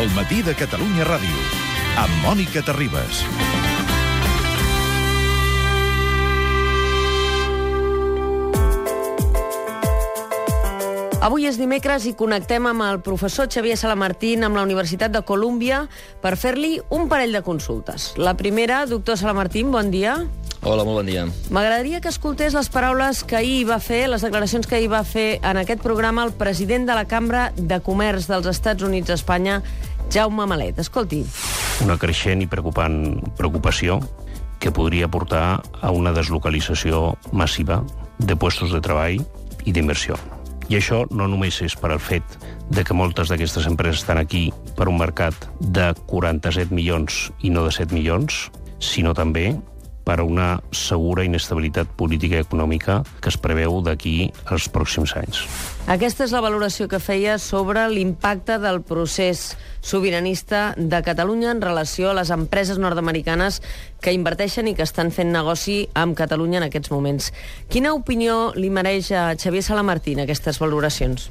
El matí de Catalunya Ràdio, amb Mònica Terribas. Avui és dimecres i connectem amb el professor Xavier Salamartín amb la Universitat de Colúmbia per fer-li un parell de consultes. La primera, doctor Salamartín, bon dia. Hola, molt bon dia. M'agradaria que escoltés les paraules que ahir va fer, les declaracions que ahir va fer en aquest programa el president de la Cambra de Comerç dels Estats Units d'Espanya, Jaume Malet. Escolti. Una creixent i preocupant preocupació que podria portar a una deslocalització massiva de puestos de treball i d'inversió. I això no només és per al fet de que moltes d'aquestes empreses estan aquí per un mercat de 47 milions i no de 7 milions, sinó també per a una segura inestabilitat política i econòmica que es preveu d'aquí als pròxims anys. Aquesta és la valoració que feia sobre l'impacte del procés sobiranista de Catalunya en relació a les empreses nord-americanes que inverteixen i que estan fent negoci amb Catalunya en aquests moments. Quina opinió li mereix a Xavier Salamartín aquestes valoracions?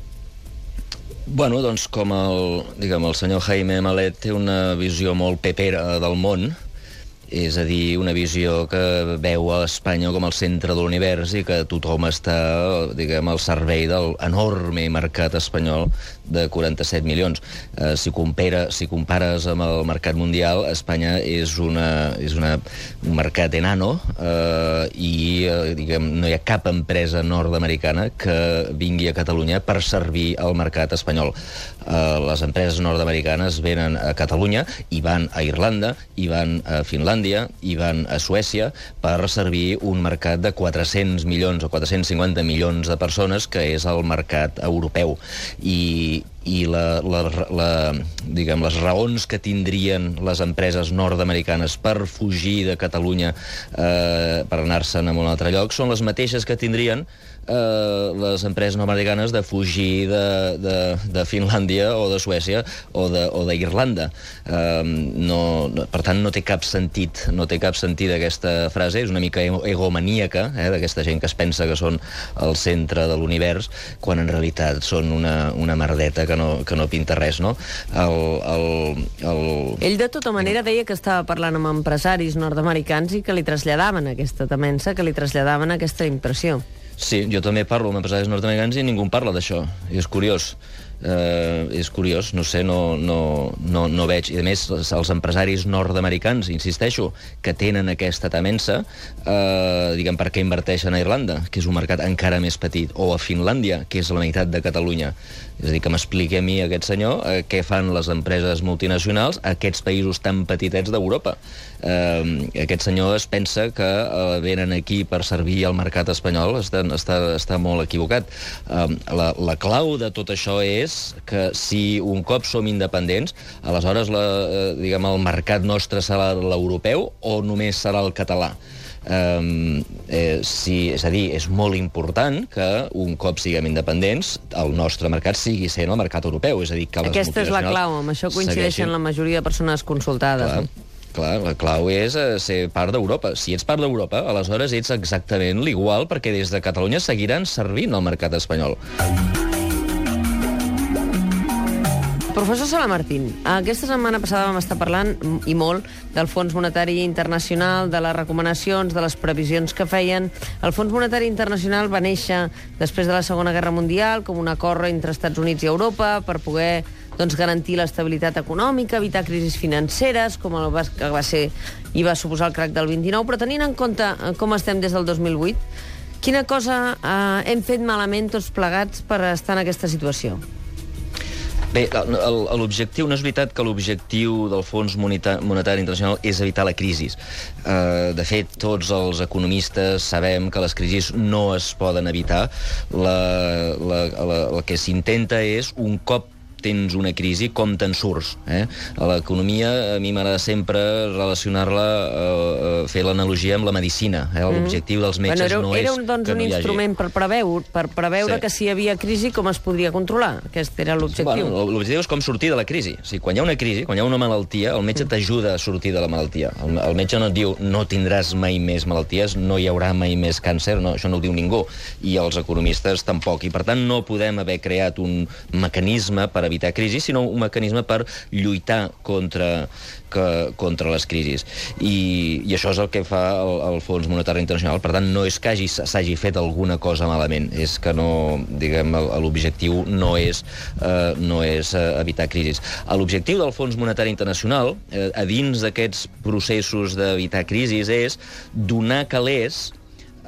Bueno, doncs com el, diguem, el senyor Jaime Malet té una visió molt pepera del món, és a dir, una visió que veu a Espanya com el centre de l'univers i que tothom està, diguem, al servei del enorme mercat espanyol de 47 milions. Eh, si, compara, si compares amb el mercat mundial, Espanya és, una, és una, un mercat enano eh, i, eh, diguem, no hi ha cap empresa nord-americana que vingui a Catalunya per servir al mercat espanyol. Eh, les empreses nord-americanes venen a Catalunya i van a Irlanda, i van a Finlàndia, i van a Suècia per servir un mercat de 400 milions o 450 milions de persones, que és el mercat europeu. I, feet. I la, la, la, diguem, les raons que tindrien les empreses nord-americanes per fugir de Catalunya eh, per anar-se'n a un altre lloc són les mateixes que tindrien eh, les empreses nord-americanes de fugir de, de, de Finlàndia o de Suècia o d'Irlanda. Eh, no, no, per tant, no té cap sentit, no té cap sentit aquesta frase, és una mica egomaníaca, eh, d'aquesta gent que es pensa que són el centre de l'univers, quan en realitat són una, una merdeta que no, que no pinta res, no? El, el, el... Ell, de tota manera, deia que estava parlant amb empresaris nord-americans i que li traslladaven aquesta temença, que li traslladaven aquesta impressió. Sí, jo també parlo amb empresaris nord-americans i ningú parla d'això. I és curiós. Eh, és curiós, no sé, no, no, no, no veig. I a més, els, empresaris nord-americans, insisteixo, que tenen aquesta temença, eh, diguem, per què inverteixen a Irlanda, que és un mercat encara més petit, o a Finlàndia, que és la meitat de Catalunya. És a dir, que m'expliqui a mi, aquest senyor, eh, què fan les empreses multinacionals a aquests països tan petitets d'Europa. Eh, aquest senyor es pensa que eh, venen aquí per servir al mercat espanyol, està, està, està molt equivocat. Eh, la, la clau de tot això és que si un cop som independents, aleshores la, eh, diguem, el mercat nostre serà l'europeu o només serà el català? Um, eh, si, és a dir, és molt important que un cop siguem independents el nostre mercat sigui sent el mercat europeu. És a dir, que Aquesta és la clau, amb això coincideixen segueixin... la majoria de persones consultades. Clar. No? Clar, la clau és eh, ser part d'Europa. Si ets part d'Europa, aleshores ets exactament l'igual, perquè des de Catalunya seguiran servint el mercat espanyol. Professor Salamartín, aquesta setmana passada vam estar parlant, i molt, del Fons Monetari Internacional, de les recomanacions, de les previsions que feien. El Fons Monetari Internacional va néixer després de la Segona Guerra Mundial com un acord entre Estats Units i Europa per poder doncs, garantir l'estabilitat econòmica, evitar crisis financeres, com el va, que va ser i va suposar el crac del 29, però tenint en compte eh, com estem des del 2008, quina cosa eh, hem fet malament tots plegats per estar en aquesta situació? Bé, l'objectiu, no és veritat que l'objectiu del Fons Monetari Internacional és evitar la crisi. Uh, de fet, tots els economistes sabem que les crisis no es poden evitar. La, la, la, el que s'intenta és, un cop tens una crisi, com te'n surts. Eh? A l'economia, a mi m'agrada sempre relacionar-la, eh, fer l'analogia amb la medicina. Eh? Mm-hmm. L'objectiu dels metges bueno, era, no era és un, doncs, que un no hagi... instrument per preveure, per preveure sí. que si hi havia crisi, com es podria controlar. Aquest era l'objectiu. Bueno, l'objectiu és com sortir de la crisi. O sigui, quan hi ha una crisi, quan hi ha una malaltia, el metge mm. t'ajuda a sortir de la malaltia. El, el metge no et diu no tindràs mai més malalties, no hi haurà mai més càncer, no, això no ho diu ningú. I els economistes tampoc. I, per tant, no podem haver creat un mecanisme per evitar crisis, sinó un mecanisme per lluitar contra, que, contra les crisis. I, I això és el que fa el, el Fons Monetari Internacional. Per tant, no és que s'hagi fet alguna cosa malament, és que no, diguem, l'objectiu no és, eh, no és eh, evitar crisis. L'objectiu del Fons Monetari Internacional, eh, a dins d'aquests processos d'evitar crisis, és donar calés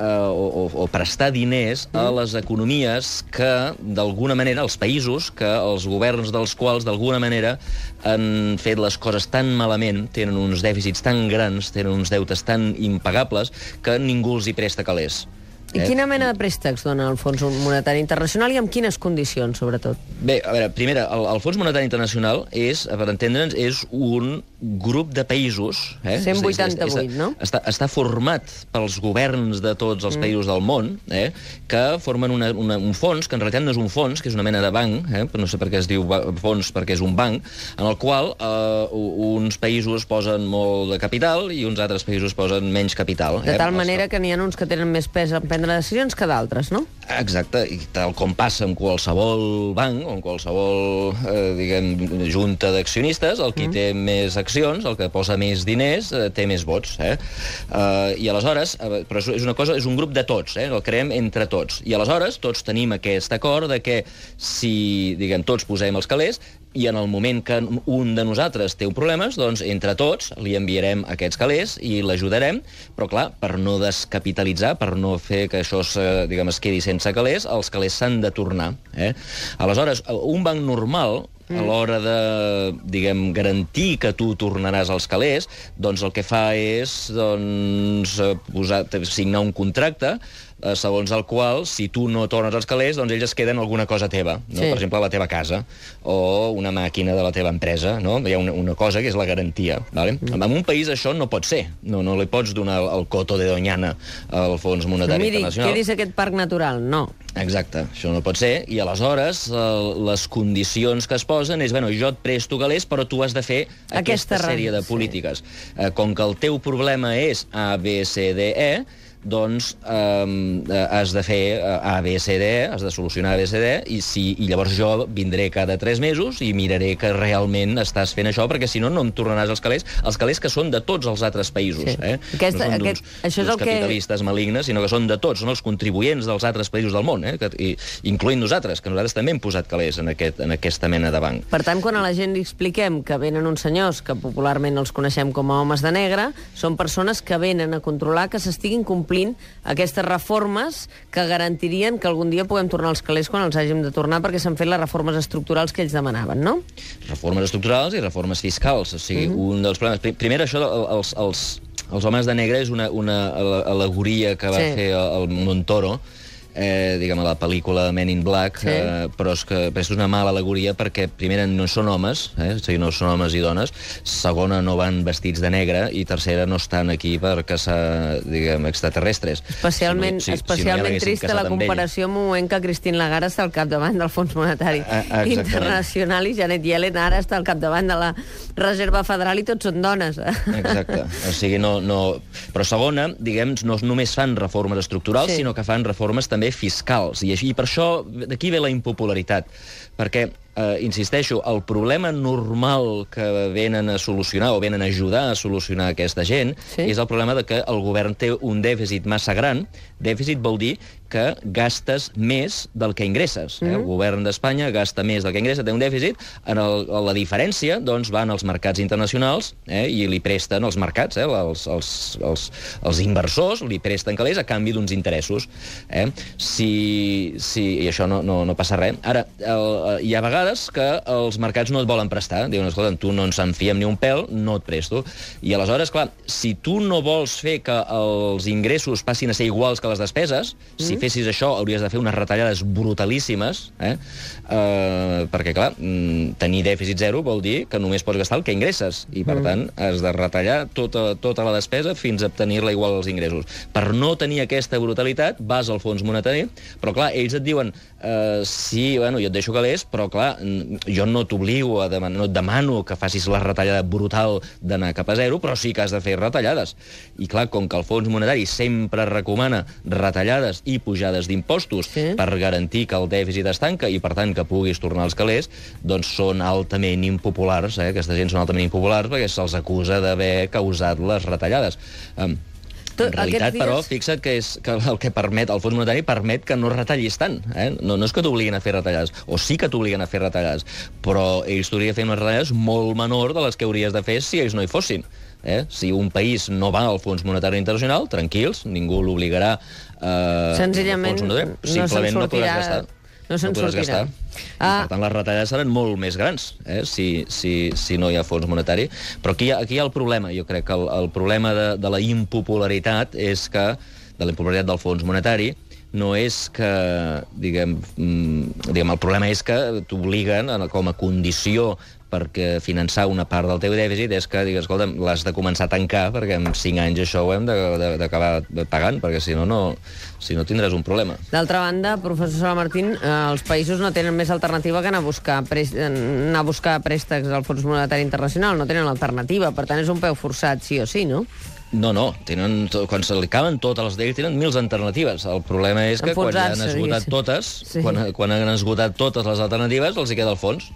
eh, o, o, o prestar diners a Mm. les economies que, d'alguna manera, els països, que els governs dels quals, d'alguna manera, han fet les coses tan malament, tenen uns dèficits tan grans, tenen uns deutes tan impagables, que ningú els hi presta calés. I quina mena de préstecs dona el Fons Monetari Internacional i amb quines condicions, sobretot? Bé, a veure, primera, el, el Fons Monetari Internacional és, per entendre'ns, és un grup de països... Eh? 188, està, no? Està, està format pels governs de tots els mm. països del món, eh? que formen una, una, un fons, que en realitat no és un fons, que és una mena de banc, eh? no sé per què es diu fons, perquè és un banc, en el qual eh, uns països posen molt de capital i uns altres països posen menys capital. De eh? tal Els manera que n'hi ha uns que tenen més pes en prendre decisions que d'altres, no? Exacte, i tal com passa amb qualsevol banc o en qualsevol, eh, diguem, junta d'accionistes, el qui mm. té més accions, el que posa més diners, eh, té més vots. Eh? Eh, I aleshores, eh, però és una cosa, és un grup de tots, eh? el creem entre tots. I aleshores tots tenim aquest acord de que si, diguem, tots posem els calés, i en el moment que un de nosaltres té un problemes, doncs entre tots li enviarem aquests calés i l'ajudarem, però clar, per no descapitalitzar, per no fer que això es, eh, diguem, es quedi sense calés, els calés s'han de tornar. Eh? Aleshores, un banc normal, a l'hora de, diguem, garantir que tu tornaràs als calés, doncs el que fa és doncs, eh, posar, signar un contracte eh, segons el qual, si tu no tornes als calés, doncs ells es queden alguna cosa teva. No? Sí. Per exemple, la teva casa o una màquina de la teva empresa. No? Hi ha una, una cosa que és la garantia. Vale? Mm. En un país això no pot ser. No, no li pots donar el, el coto de Doñana al Fons Monetari Miri, Internacional. quedis aquest parc natural. No. Exacte, això no pot ser. I aleshores eh, les condicions que es posen és, bueno, jo et presto calés, però tu has de fer Aquesta aquesta, sèrie de sí. polítiques. Eh, com que el teu problema és A, B, C, D, E, doncs um, has de fer eh, A, B, C, D, E, has de solucionar A, B, C, D, i, si, i llavors jo vindré cada tres mesos i miraré que realment estàs fent això, perquè si no, no em tornaràs els calés, els calés que són de tots els altres països. Sí. Eh? Aquesta- no són aquest- d'uns això és el que- capitalistes malignes, sinó que són de tots, són els contribuents dels altres països del món, eh? que, i, incloent nosaltres, que nosaltres també hem posat calés en, aquest, en aquesta mena de banc. Per tant, quan a la gent li expliquem que venen uns senyors que popularment els coneixem com a homes de negre, són persones que venen a controlar que s'estiguin complint aquestes reformes que garantirien que algun dia puguem tornar als calés quan els hàgim de tornar perquè s'han fet les reformes estructurals que ells demanaven, no? Reformes estructurals i reformes fiscals. O sigui, Mhm. un dels problemes... pri- Primer, això els, els, els homes de negre és una, una ale- alegoria que va Sí. fer el, el Montoro, eh, diguem, a la pel·lícula Men in Black, Sí. eh, però és que és una mala alegoria perquè, primera, no són homes, eh, o sigui, no són homes i dones, segona, no van vestits de negre, i tercera, no estan aquí per caçar, diguem, extraterrestres. Especialment, Si no- si- si no especialment trista la amb comparació amb un moment que Christine Lagarde està al capdavant del Fons Monetari Ah, ah, exactament. Internacional i Janet Yellen ara està al capdavant de la Reserva Federal i tots són dones. Exacte. O sigui, no, no... Però segona, diguem, no només fan reformes estructurals, sí. sinó que fan reformes també fiscals. I, així, i per això, d'aquí ve la impopularitat. Perquè, eh, insisteixo, el problema normal que venen a solucionar o venen a ajudar a solucionar aquesta gent Sí. és el problema de que el govern té un dèficit massa gran. Dèficit vol dir que gastes més del que ingresses. Eh? El govern d'Espanya gasta més del que ingressa, té un dèficit. En el, la diferència doncs, van als mercats internacionals eh? i li presten els mercats, eh? els, els, els, els inversors li presten calés a canvi d'uns interessos. Eh? Si, si, I això no, no, no passa res. Ara, el, hi ha vegades que els mercats no et volen prestar. Diuen, escolta, tu no ens en fiem ni un pèl, no et presto. I aleshores, clar, si tu no vols fer que els ingressos passin a ser iguals que les despeses, mm. si fessis això hauries de fer unes retallades brutalíssimes, eh? Uh, perquè, clar, mm, tenir dèficit zero vol dir que només pots gastar el que ingresses, i per mm. tant has de retallar tota, tota la despesa fins a tenir-la igual als ingressos. Per no tenir aquesta brutalitat, vas al fons monetari, però clar, ells et diuen uh, sí, bueno, jo et deixo calés, però clar, mm, jo no t'obligo a demanar, no et demano que facis la retallada brutal d'anar cap a zero, però sí que has de fer retallades. I clar, com que el Fons Monetari sempre recomana retallades i pujades d'impostos Sí. per garantir que el dèficit es tanca i, per tant, que puguis tornar als calés, doncs són altament impopulars. Eh? Aquesta gent són altament impopulars perquè se'ls acusa d'haver causat les retallades. Um, en realitat, dies- però, fixa't que, és, que el que permet, el fons monetari permet que no retallis tant. Eh? No, no és que t'obliguin a fer retallades, o sí que t'obliguen a fer retallades, però ells t'haurien de fer unes retallades molt menor de les que hauries de fer si ells no hi fossin. Eh? Si un país no va al Fons Monetari Internacional, tranquils, ningú l'obligarà eh, Senzillament no simplement no podràs sortirà- gastar. no se'n podràs sortirà. gastar. Ah. per tant, les retallades seran molt més grans eh, si, si, si no hi ha fons monetari. Però aquí hi ha, aquí hi ha el problema. Jo crec que el, el problema de, de la impopularitat és que, de la impopularitat del fons monetari, no és que, diguem, mm, diguem el problema és que t'obliguen com a condició perquè finançar una part del teu dèficit és que, digues, escolta, l'has de començar a tancar perquè en 5 anys això ho hem d'acabar pagant, perquè si no, no, si no tindràs un problema. D'altra banda, professor Sala Martín, eh, els països no tenen més alternativa que anar a buscar, pres anar a buscar préstecs al Fons Monetari Internacional, no tenen alternativa, per tant és un peu forçat sí o sí, no? No, no, tenen, quan se li caben totes les d'ells tenen mils alternatives. El problema és que quan ja han esgotat diguéssim. totes, Sí. quan, quan han esgotat totes les alternatives, els hi queda el fons.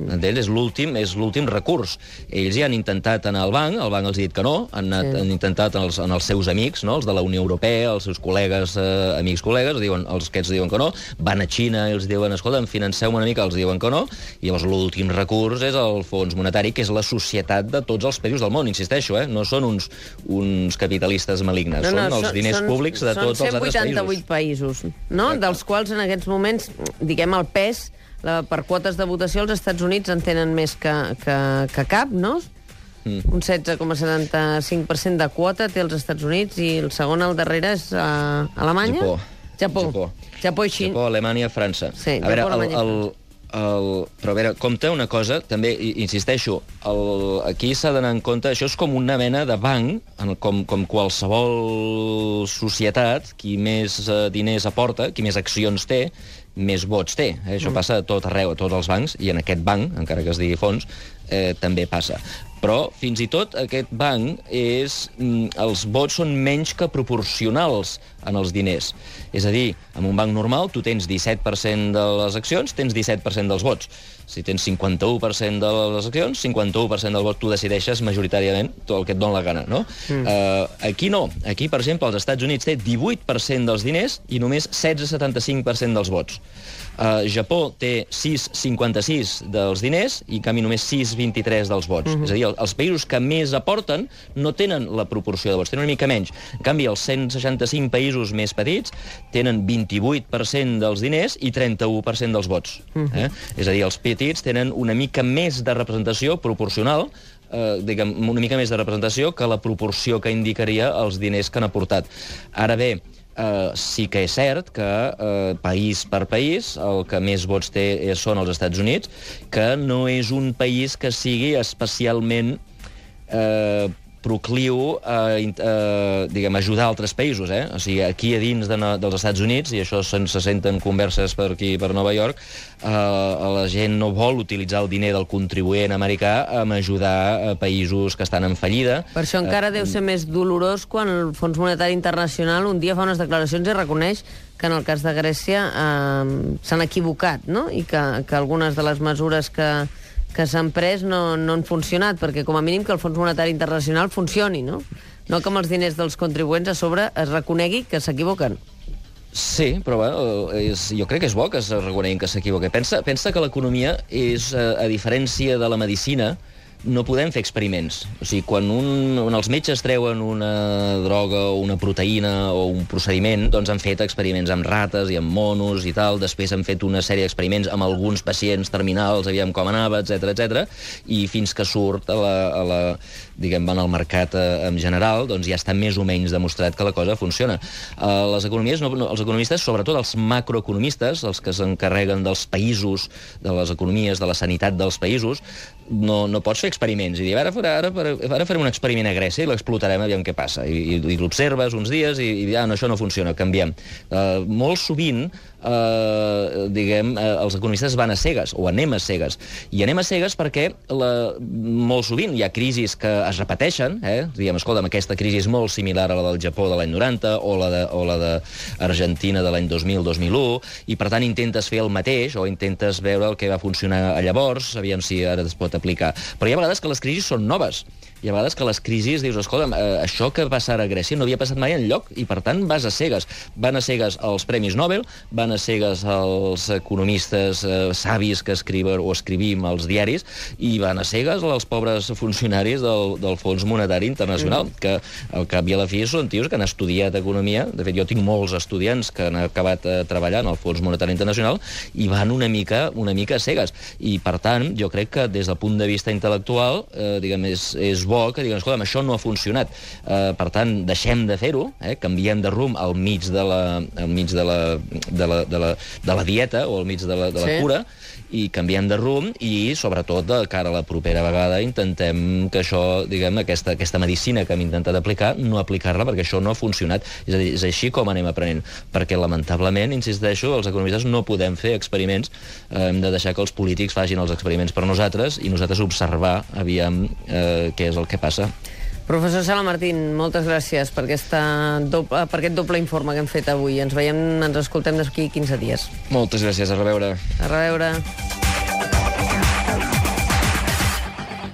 Entens? És l'últim és l'últim recurs. Ells ja han intentat anar al banc, el banc els ha dit que no, han, anat, Sí. han intentat en els, en els seus amics, no? els de la Unió Europea, els seus col·legues, eh, amics col·legues, diuen, els aquests diuen que no, van a Xina i els diuen, escolta, financeu una mica, els diuen que no, i llavors l'últim recurs és el Fons Monetari, que és la societat de tots els països del món, insisteixo, eh? no són uns, uns capitalistes malignes, són els diners públics de tots els altres Són 188 països. països, no? dels quals en aquests moments, diguem, el pes la, per quotes de votació, els Estats Units en tenen més que, que, que cap, no? Mm. Un 16,75% de quota té els Estats Units i el segon al darrere és uh, Alemanya? Japó. Japó. Japó. Japó i Xina. Japó, Alemanya, França. Sí, a veure, Japó, el, Alemanya i el, el, però a veure, compte una cosa, també, insisteixo, el, aquí s'ha d'anar en compte, això és com una mena de banc, en el, com, com qualsevol societat, qui més eh, diners aporta, qui més accions té, més vots té. Eh? Això mm. passa a tot arreu, a tots els bancs, i en aquest banc, encara que es digui fons, eh, també passa. Però, fins i tot, aquest banc és... Mm, els vots són menys que proporcionals en els diners. És a dir, en un banc normal tu tens 17% de les accions, tens 17% dels vots. Si tens 51% de les accions, 51% del vot tu decideixes majoritàriament tot el que et dona la gana, no? Mm. Uh, aquí no. Aquí, per exemple, als Estats Units té 18% dels diners i només 16,75% dels vots. Uh, Japó té 6,56 dels diners i, en canvi, només 6,23 dels vots. Mm -hmm. És a dir, el- els països que més aporten no tenen la proporció de vots, tenen una mica menys. En canvi, els 165 països més petits tenen 28% dels diners i 31% dels vots. Mm -hmm. eh? És a dir, els petits tenen una mica més de representació proporcional eh, diguem, una mica més de representació que la proporció que indicaria els diners que han aportat. Ara bé, eh, sí que és cert que eh, país per país el que més vots té és, són els Estats Units, que no és un país que sigui especialment eh, procliu a, a diguem, ajudar altres països. Eh? O sigui, aquí a dins de, dels Estats Units, i això se, se senten converses per aquí, per Nova York, eh, la gent no vol utilitzar el diner del contribuent americà a ajudar a països que estan en fallida. Per això encara deu ser més dolorós quan el Fons Monetari Internacional un dia fa unes declaracions i reconeix que en el cas de Grècia eh, s'han equivocat, no? I que, que algunes de les mesures que, que s'han pres no, no han funcionat, perquè com a mínim que el Fons Monetari Internacional funcioni, no? No que amb els diners dels contribuents a sobre es reconegui que s'equivoquen. Sí, però bueno, és, jo crec que és bo que es reconeguin que s'equivoca. Pensa, pensa que l'economia és, eh, a diferència de la medicina, no podem fer experiments. O sigui, quan, un, quan els metges treuen una droga o una proteïna o un procediment, doncs han fet experiments amb rates i amb monos i tal, després han fet una sèrie d'experiments amb alguns pacients terminals, aviam com anava, etc etc. i fins que surt a la, a la diguem, van al mercat eh, en general, doncs ja està més o menys demostrat que la cosa funciona. Eh, les economies, no, no, els economistes, sobretot els macroeconomistes, els que s'encarreguen dels països, de les economies, de la sanitat dels països, no, no pots fer experiments i dir, ara, ara, ara farem un experiment a Grècia i l'explotarem, aviam què passa. I, i, i l'observes uns dies i, i ah, no, això no funciona, canviem. Uh, molt sovint eh, diguem, eh, els economistes van a cegues, o anem a cegues. I anem a cegues perquè la, molt sovint hi ha crisis que es repeteixen, eh? diguem, escolta, aquesta crisi és molt similar a la del Japó de l'any 90 o la de, o la de Argentina de l'any 2000-2001, i per tant intentes fer el mateix o intentes veure el que va funcionar llavors, aviam si ara es pot aplicar. Però hi ha vegades que les crisis són noves i a vegades que les crisis dius, escolta, eh, això que va passar a Grècia no havia passat mai en lloc i per tant vas a cegues. Van a cegues els Premis Nobel, van a cegues els economistes eh, savis que escriuen o escrivim als diaris i van a cegues els pobres funcionaris del, del Fons Monetari Internacional, mm. que al cap i a la fi són tios que han estudiat economia. De fet, jo tinc molts estudiants que han acabat eh, treballant al Fons Monetari Internacional i van una mica, una mica a cegues. I, per tant, jo crec que des del punt de vista intel·lectual, eh, diguem, és, és bo bo que diguen, escolta, això no ha funcionat. Uh, per tant, deixem de fer-ho, eh? canviem de rumb al mig de la, al mig de la, de la, de la, de la dieta o al mig de la, de la sí. cura, i canviem de rumb i, sobretot, de cara a la propera vegada intentem que això, diguem, aquesta, aquesta medicina que hem intentat aplicar, no aplicar-la perquè això no ha funcionat. És a dir, és així com anem aprenent. Perquè, lamentablement, insisteixo, els economistes no podem fer experiments, eh, hem de deixar que els polítics facin els experiments per nosaltres i nosaltres observar, aviam, eh, què és el que passa. Professor Sala Martín, moltes gràcies per, aquesta doble, per aquest doble informe que hem fet avui. Ens veiem, ens escoltem d'aquí 15 dies. Moltes gràcies, a reveure. A reveure.